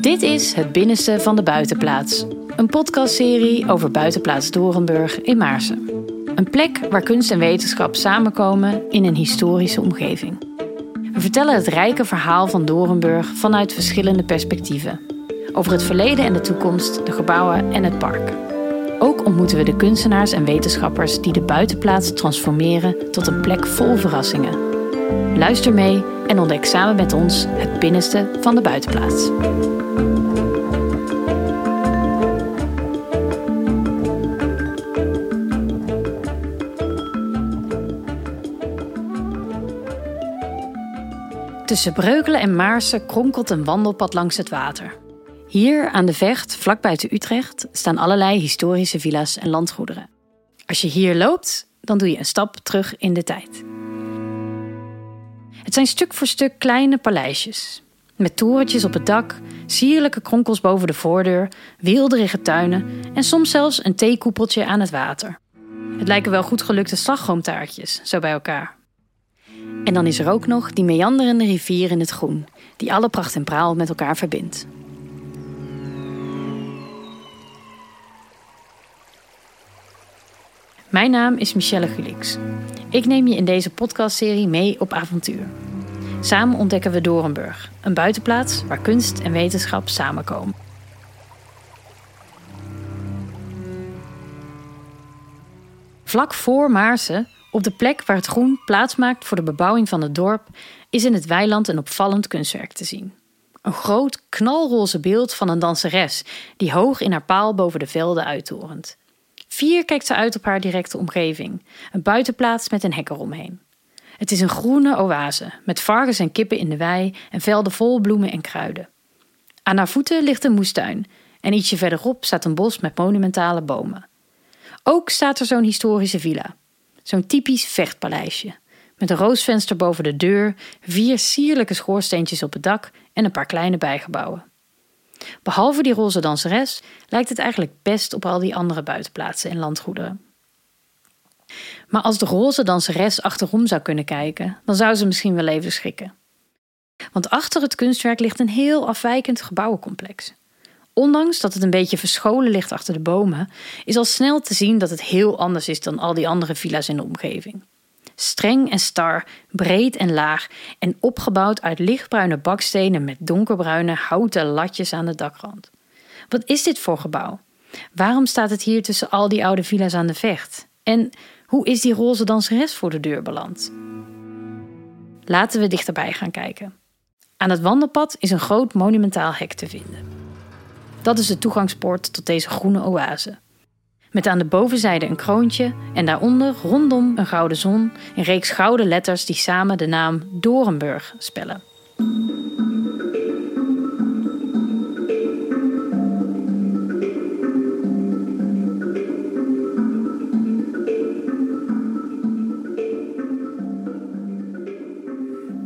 Dit is Het Binnenste van de Buitenplaats. Een podcastserie over Buitenplaats Dorenburg in Maarsen. Een plek waar kunst en wetenschap samenkomen in een historische omgeving. We vertellen het rijke verhaal van Dorenburg vanuit verschillende perspectieven. Over het verleden en de toekomst, de gebouwen en het park. Ook ontmoeten we de kunstenaars en wetenschappers die de buitenplaats transformeren tot een plek vol verrassingen. Luister mee en ontdek samen met ons het binnenste van de buitenplaats. Tussen Breukelen en Maarsen kronkelt een wandelpad langs het water. Hier aan de Vecht, vlak buiten Utrecht, staan allerlei historische villa's en landgoederen. Als je hier loopt, dan doe je een stap terug in de tijd. Het zijn stuk voor stuk kleine paleisjes. Met torentjes op het dak, sierlijke kronkels boven de voordeur, weelderige tuinen en soms zelfs een theekoepeltje aan het water. Het lijken wel goed gelukte slagroomtaartjes, zo bij elkaar. En dan is er ook nog die meanderende rivier in het groen, die alle pracht en praal met elkaar verbindt. Mijn naam is Michelle Gulix. Ik neem je in deze podcastserie mee op avontuur. Samen ontdekken we Dorenburg, een buitenplaats waar kunst en wetenschap samenkomen. Vlak voor Maarsen, op de plek waar het groen plaatsmaakt voor de bebouwing van het dorp, is in het weiland een opvallend kunstwerk te zien. Een groot, knalroze beeld van een danseres die hoog in haar paal boven de velden uittorent. Vier kijkt ze uit op haar directe omgeving, een buitenplaats met een hek eromheen. Het is een groene oase met varkens en kippen in de wei en velden vol bloemen en kruiden. Aan haar voeten ligt een moestuin en ietsje verderop staat een bos met monumentale bomen. Ook staat er zo'n historische villa, zo'n typisch vechtpaleisje, met een roosvenster boven de deur, vier sierlijke schoorsteentjes op het dak en een paar kleine bijgebouwen. Behalve die roze danseres lijkt het eigenlijk best op al die andere buitenplaatsen en landgoederen. Maar als de roze danseres achterom zou kunnen kijken, dan zou ze misschien wel even schrikken. Want achter het kunstwerk ligt een heel afwijkend gebouwencomplex. Ondanks dat het een beetje verscholen ligt achter de bomen, is al snel te zien dat het heel anders is dan al die andere villa's in de omgeving. Streng en star, breed en laag en opgebouwd uit lichtbruine bakstenen met donkerbruine houten latjes aan de dakrand. Wat is dit voor gebouw? Waarom staat het hier tussen al die oude villa's aan de vecht? En hoe is die roze danseres voor de deur beland? Laten we dichterbij gaan kijken. Aan het wandelpad is een groot monumentaal hek te vinden. Dat is de toegangspoort tot deze groene oase. Met aan de bovenzijde een kroontje en daaronder rondom een gouden zon, een reeks gouden letters die samen de naam Dorenburg spellen.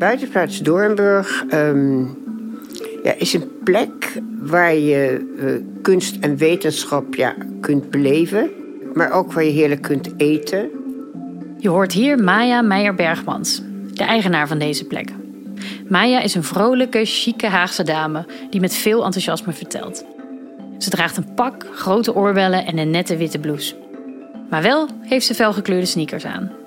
Buitenplaats Doornburg um, ja, is een plek waar je uh, kunst en wetenschap ja, kunt beleven, maar ook waar je heerlijk kunt eten. Je hoort hier Maya Meijer-Bergmans, de eigenaar van deze plek. Maya is een vrolijke, chique Haagse dame die met veel enthousiasme vertelt. Ze draagt een pak, grote oorbellen en een nette witte blouse. Maar wel heeft ze felgekleurde sneakers aan.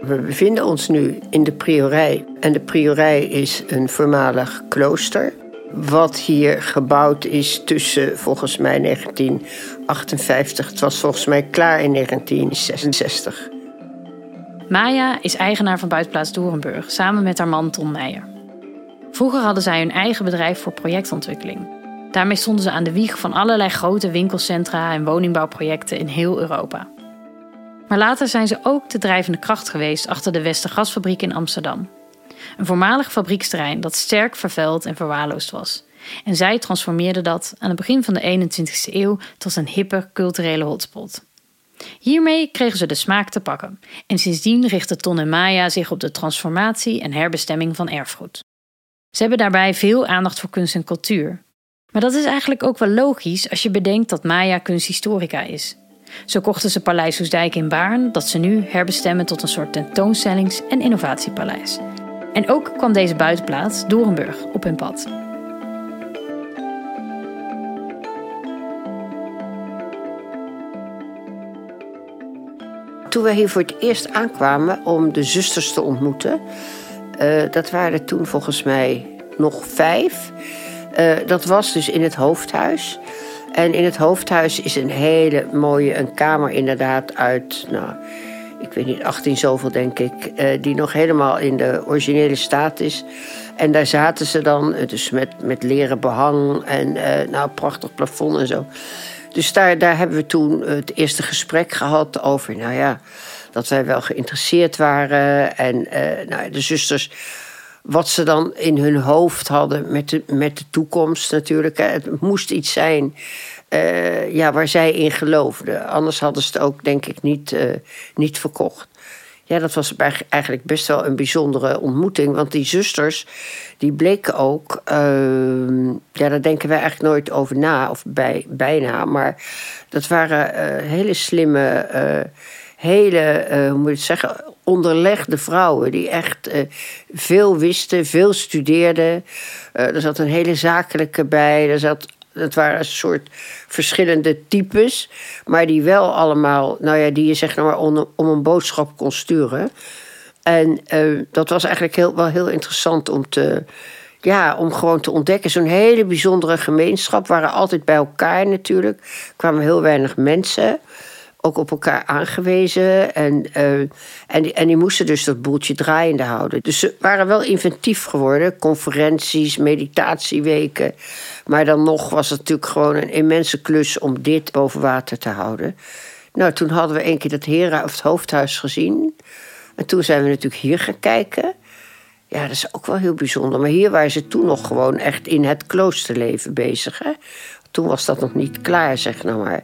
We bevinden ons nu in de priorij. En de priorij is een voormalig klooster. Wat hier gebouwd is tussen volgens mij 1958. Het was volgens mij klaar in 1966. Maya is eigenaar van buitenplaats Dorenburg samen met haar man Tom Meijer. Vroeger hadden zij hun eigen bedrijf voor projectontwikkeling. Daarmee stonden ze aan de wieg van allerlei grote winkelcentra en woningbouwprojecten in heel Europa. Maar later zijn ze ook de drijvende kracht geweest achter de Westergasfabriek in Amsterdam. Een voormalig fabrieksterrein dat sterk vervuild en verwaarloosd was. En zij transformeerden dat aan het begin van de 21ste eeuw tot een hippe culturele hotspot. Hiermee kregen ze de smaak te pakken en sindsdien richtten Ton en Maya zich op de transformatie en herbestemming van erfgoed. Ze hebben daarbij veel aandacht voor kunst en cultuur. Maar dat is eigenlijk ook wel logisch als je bedenkt dat Maya kunsthistorica is zo kochten ze Paleis Hoesdijk in Baarn, dat ze nu herbestemmen tot een soort tentoonstellings- en innovatiepaleis. En ook kwam deze buitenplaats, Doornburg op hun pad. Toen we hier voor het eerst aankwamen om de zusters te ontmoeten, eh, dat waren toen volgens mij nog vijf. Eh, dat was dus in het hoofdhuis. En in het hoofdhuis is een hele mooie een kamer inderdaad uit, nou, ik weet niet, 18 zoveel denk ik, uh, die nog helemaal in de originele staat is. En daar zaten ze dan, dus met, met leren behang en uh, nou, prachtig plafond en zo. Dus daar, daar hebben we toen het eerste gesprek gehad over, nou ja, dat wij wel geïnteresseerd waren. En uh, nou, de zusters, wat ze dan in hun hoofd hadden met de, met de toekomst natuurlijk. Het moest iets zijn uh, ja, waar zij in geloofden. Anders hadden ze het ook, denk ik, niet, uh, niet verkocht. Ja, dat was eigenlijk best wel een bijzondere ontmoeting. Want die zusters, die bleken ook... Uh, ja, daar denken wij eigenlijk nooit over na, of bij, bijna. Maar dat waren uh, hele slimme, hele, hoe moet je het zeggen... onderlegde vrouwen die echt veel wisten, veel studeerden. er zat een hele zakelijke bij. Er zat dat waren een soort verschillende types, maar die wel allemaal, nou ja, die je zeg maar om, een boodschap kon sturen. En uh, dat was eigenlijk heel, wel heel interessant om te, ja, om gewoon te ontdekken. Zo'n hele bijzondere gemeenschap. waren altijd bij elkaar natuurlijk. Kwamen heel weinig mensen ook op elkaar aangewezen. En, uh, en, die, en die moesten dus dat boeltje draaiende houden. Dus ze waren wel inventief geworden. Conferenties, meditatieweken. Maar dan nog was het natuurlijk gewoon een immense klus om dit boven water te houden. Nou, toen hadden we een keer dat hera, of het hoofdhuis gezien. En toen zijn we natuurlijk hier gaan kijken. Ja, dat is ook wel heel bijzonder. Maar hier waren ze toen nog gewoon echt in het kloosterleven bezig. Hè? Toen was dat nog niet klaar, zeg nou maar.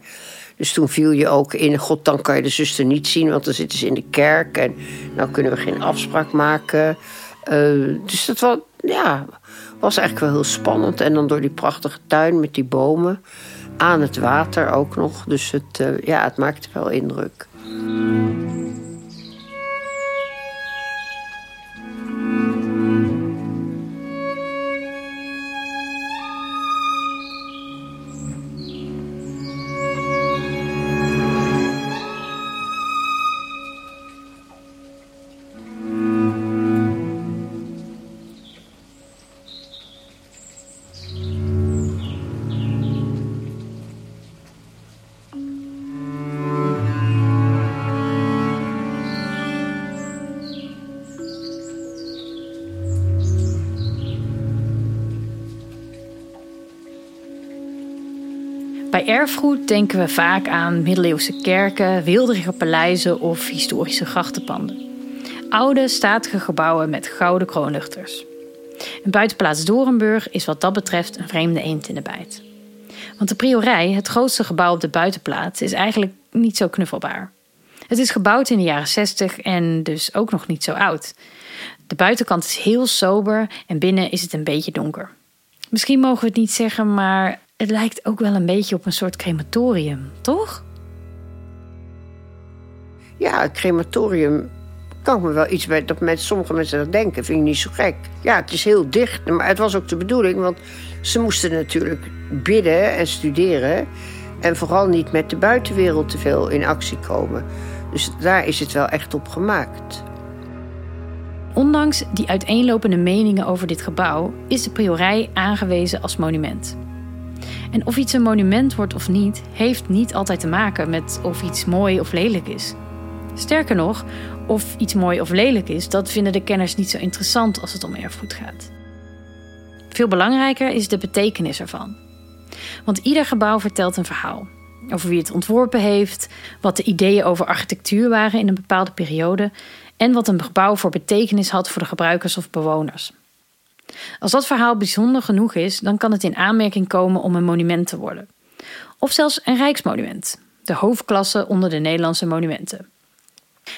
Dus toen viel je ook in, god, dan kan je de zuster niet zien, want dan zitten ze in de kerk en nou kunnen we geen afspraak maken. Uh, dus dat was, ja, was eigenlijk wel heel spannend. En dan door die prachtige tuin met die bomen, aan het water ook nog. Dus het, uh, ja, het maakte wel indruk. Bij erfgoed denken we vaak aan middeleeuwse kerken, wilderige paleizen of historische grachtenpanden. Oude, statige gebouwen met gouden kroonluchters. Een buitenplaats Dorenburg is wat dat betreft een vreemde eend in de bijt. Want de priorij, het grootste gebouw op de buitenplaats, is eigenlijk niet zo knuffelbaar. Het is gebouwd in de jaren 60 en dus ook nog niet zo oud. De buitenkant is heel sober en binnen is het een beetje donker. Misschien mogen we het niet zeggen, maar het lijkt ook wel een beetje op een soort crematorium, toch? Ja, het crematorium kan ik me wel iets bij dat met sommige mensen dat denken. Vind ik niet zo gek. Ja, het is heel dicht, maar het was ook de bedoeling, want ze moesten natuurlijk bidden en studeren. En vooral niet met de buitenwereld te veel in actie komen. Dus daar is het wel echt op gemaakt. Ondanks die uiteenlopende meningen over dit gebouw is de priorij aangewezen als monument. En of iets een monument wordt of niet, heeft niet altijd te maken met of iets mooi of lelijk is. Sterker nog, of iets mooi of lelijk is, dat vinden de kenners niet zo interessant als het om erfgoed gaat. Veel belangrijker is de betekenis ervan. Want ieder gebouw vertelt een verhaal. Over wie het ontworpen heeft, wat de ideeën over architectuur waren in een bepaalde periode en wat een gebouw voor betekenis had voor de gebruikers of bewoners. Als dat verhaal bijzonder genoeg is, dan kan het in aanmerking komen om een monument te worden. Of zelfs een rijksmonument, de hoofdklasse onder de Nederlandse monumenten.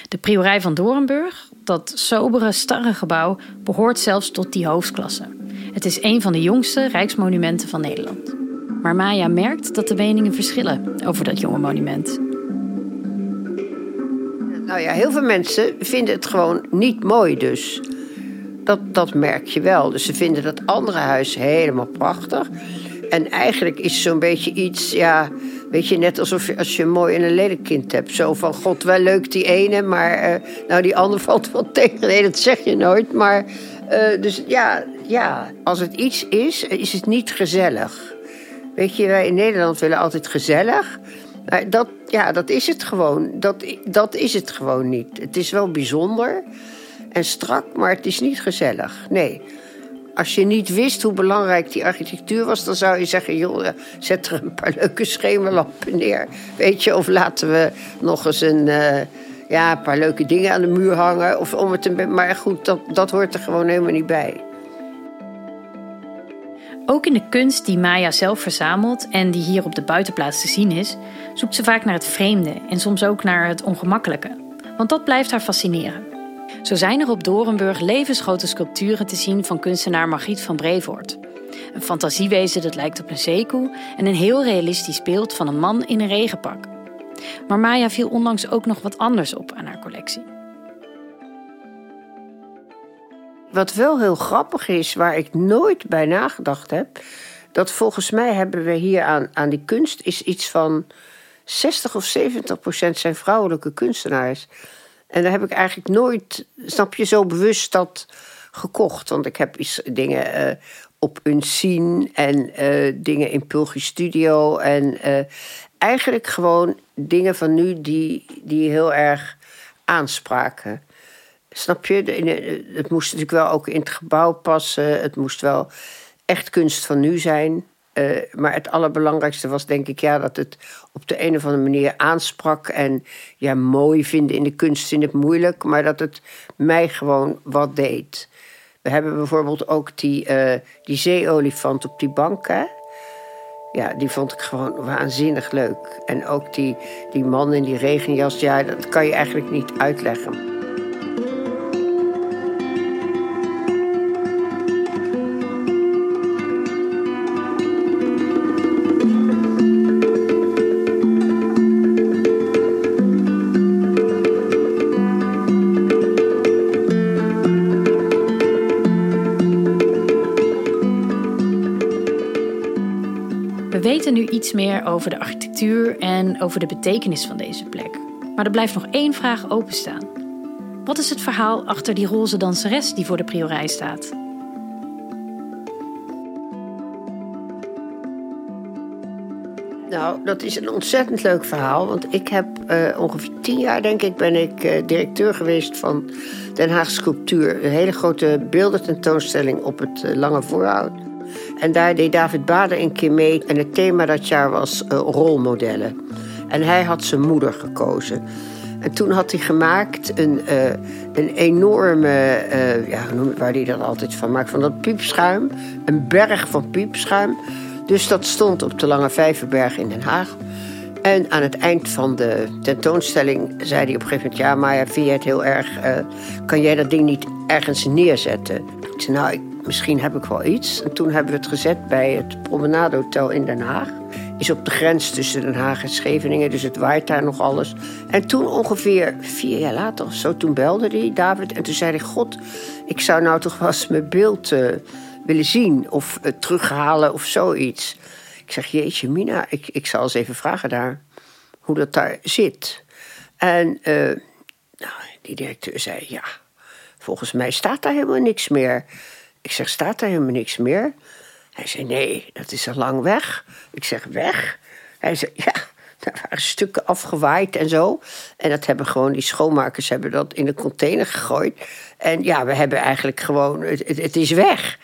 De priorij van Dorenburg, dat sobere, starre gebouw, behoort zelfs tot die hoofdklasse. Het is een van de jongste rijksmonumenten van Nederland. Maar Maya merkt dat de meningen verschillen over dat jonge monument. Nou ja, heel veel mensen vinden het gewoon niet mooi dus. Dat, dat merk je wel. Dus ze vinden dat andere huis helemaal prachtig. En eigenlijk is zo'n beetje iets, ja, Weet je, net alsof je, als je een mooi en een lelijk hebt. Zo van, god, wel leuk die ene, maar eh, nou die ander valt wel tegen. Nee, dat zeg je nooit. Maar, uh, dus ja, ja, als het iets is, is het niet gezellig. Weet je, wij in Nederland willen altijd gezellig. Maar dat, ja, dat is het gewoon. Dat, dat is het gewoon niet. Het is wel bijzonder en strak, maar het is niet gezellig. Nee. Als je niet wist hoe belangrijk die architectuur was, dan zou je zeggen: joh, zet er een paar leuke schemerlampen neer. Weet je, of laten we nog eens een, uh, ja, een paar leuke dingen aan de muur hangen. Of om het maar goed, dat, dat hoort er gewoon helemaal niet bij. Ook in de kunst die Maya zelf verzamelt en die hier op de buitenplaats te zien is, zoekt ze vaak naar het vreemde en soms ook naar het ongemakkelijke. Want dat blijft haar fascineren. Zo zijn er op Dorenburg levensgrote sculpturen te zien van kunstenaar Margriet van Brevoort. Een fantasiewezen dat lijkt op een zeekoe en een heel realistisch beeld van een man in een regenpak. Maar Maya viel onlangs ook nog wat anders op aan haar collectie. Wat wel heel grappig is, waar ik nooit bij nagedacht heb, dat volgens mij hebben we hier aan, aan die kunst is iets van 60 of 70 procent zijn vrouwelijke kunstenaars. En daar heb ik eigenlijk nooit, snap je, zo bewust dat gekocht. Want ik heb iets, dingen uh, op Unseen en uh, dingen in Pulgi Studio. En uh, eigenlijk gewoon dingen van nu die, die heel erg aanspraken. Snap je? Het moest natuurlijk wel ook in het gebouw passen. Het moest wel echt kunst van nu zijn. Uh, maar het allerbelangrijkste was denk ik ja, dat het op de een of andere manier aansprak. En ja, mooi vinden in de kunst vind ik moeilijk. Maar dat het mij gewoon wat deed. We hebben bijvoorbeeld ook die, uh, die zeeolifant op die bank. Hè? Ja, die vond ik gewoon waanzinnig leuk. En ook die, die man in die regenjas. Ja, dat kan je eigenlijk niet uitleggen. Weten nu iets meer over de architectuur en over de betekenis van deze plek. Maar er blijft nog één vraag openstaan. Wat is het verhaal achter die roze danseres die voor de priorij staat? Nou, dat is een ontzettend leuk verhaal. Want ik heb uh, ongeveer tien jaar, denk ik, ben ik uh, directeur geweest van Den Haag Sculptuur. Een hele grote beeldententoonstelling op het uh, Lange Voorhout. En daar deed David Bader een keer mee. En het thema dat jaar was uh, rolmodellen. En hij had zijn moeder gekozen. En toen had hij gemaakt een, uh, een enorme, uh, ja, waar hij dat altijd van maakt, van dat piepschuim. Een berg van piepschuim. Dus dat stond op de Lange Vijverberg in Den Haag. En aan het eind van de tentoonstelling zei hij op een gegeven moment... ja, Maya, vind je het heel erg... Kan jij dat ding niet ergens neerzetten? Ik zei, nou, misschien heb ik wel iets. En toen hebben we het gezet bij het Promenade Hotel in Den Haag. Is op de grens tussen Den Haag en Scheveningen, dus het waait daar nog alles. En toen ongeveer vier jaar later of zo, toen belde hij, David. En toen zei hij, god, ik zou nou toch wel eens mijn beeld uh, willen zien. Of uh, terughalen of zoiets. Ik zeg, jeetje Mina, ik, ik zal eens even vragen daar hoe dat daar zit. En uh, nou, die directeur zei, ja, volgens mij staat daar helemaal niks meer. Ik zeg, staat er helemaal niks meer? Hij zei, nee, dat is al lang weg. Ik zeg, weg? Hij zei, ja, daar waren stukken afgewaaid en zo. En dat hebben gewoon, die schoonmakers hebben dat in de container gegooid. En ja, we hebben eigenlijk gewoon, het, het, is weg.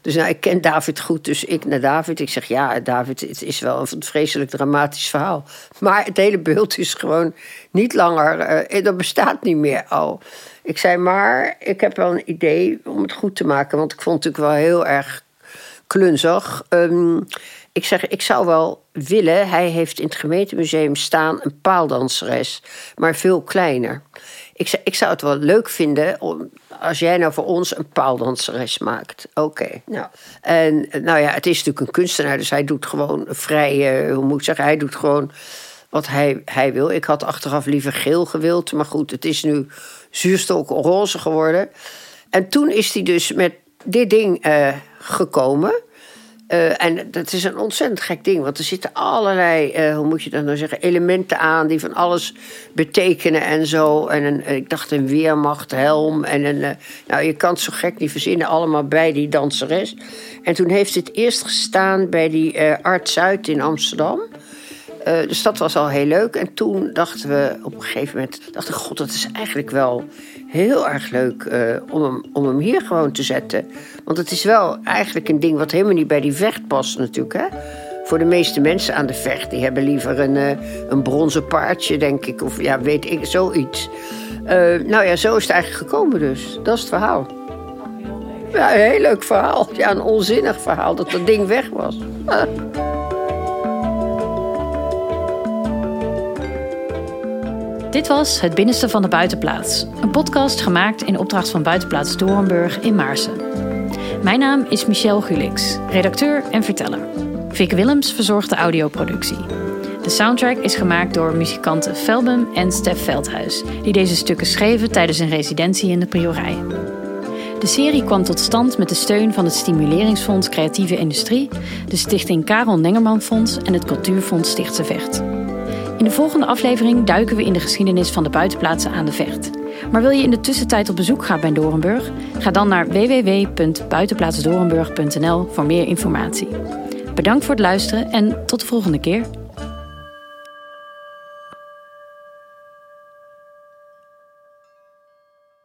Dus nou, ik ken David goed, dus ik naar David. Ik zeg, ja, David, het is wel een vreselijk dramatisch verhaal. Maar het hele beeld is gewoon niet langer, uh, dat bestaat niet meer al. Ik zei, maar ik heb wel een idee om het goed te maken. Want ik vond het natuurlijk wel heel erg klunzig. Um, ik zeg, ik zou wel willen... Hij heeft in het gemeentemuseum staan een paaldanseres. Maar veel kleiner. Ik, zei, ik zou het wel leuk vinden om, als jij nou voor ons een paaldanseres maakt. Oké, nou. En nou ja, het is natuurlijk een kunstenaar, dus hij doet gewoon vrij, hoe moet ik zeggen, hij doet gewoon wat hij, hij wil. Ik had achteraf liever geel gewild, maar goed, het is nu zuurstok roze geworden. En toen is hij dus met dit ding uh, gekomen. Uh, en dat is een ontzettend gek ding, want er zitten allerlei, uh, hoe moet je dat nou zeggen, elementen aan die van alles betekenen en zo. En een, ik dacht een weermachthelm en een, nou je kan het zo gek niet verzinnen, allemaal bij die danseres. En toen heeft het eerst gestaan bij die Art Zuid in Amsterdam. Dus dat was al heel leuk. En toen dachten we op een gegeven moment, dachten god, dat is eigenlijk wel heel erg leuk om, hem, om hem hier gewoon te zetten. Want het is wel eigenlijk een ding wat helemaal niet bij die vecht past natuurlijk. Hè? Voor de meeste mensen aan de vecht. Die hebben liever een, uh, een bronzen paardje, denk ik. Of ja, weet ik, zoiets. Uh, nou ja, zo is het eigenlijk gekomen dus. Dat is het verhaal. Ja, een heel leuk verhaal. Ja, een onzinnig verhaal dat dat ding weg was. Dit was Het Binnenste van de Buitenplaats. Een podcast gemaakt in opdracht van Buitenplaats Doornburg in Maarsen. Mijn naam is Michelle Gulix, redacteur en verteller. Vic Willems verzorgt de audioproductie. De soundtrack is gemaakt door muzikanten Felbum en Stef Veldhuis, die deze stukken schreven tijdens een residentie in de Priorij. De serie kwam tot stand met de steun van het Stimuleringsfonds Creatieve Industrie, de Stichting Karel Nengerman Fonds en het Cultuurfonds Stichtse Vecht. In de volgende aflevering duiken we in de geschiedenis van de buitenplaatsen aan de Vecht. Maar wil je in de tussentijd op bezoek gaan bij Dorenburg? Ga dan naar www.buitenplaatsdorenburg.nl voor meer informatie. Bedankt voor het luisteren en tot de volgende keer.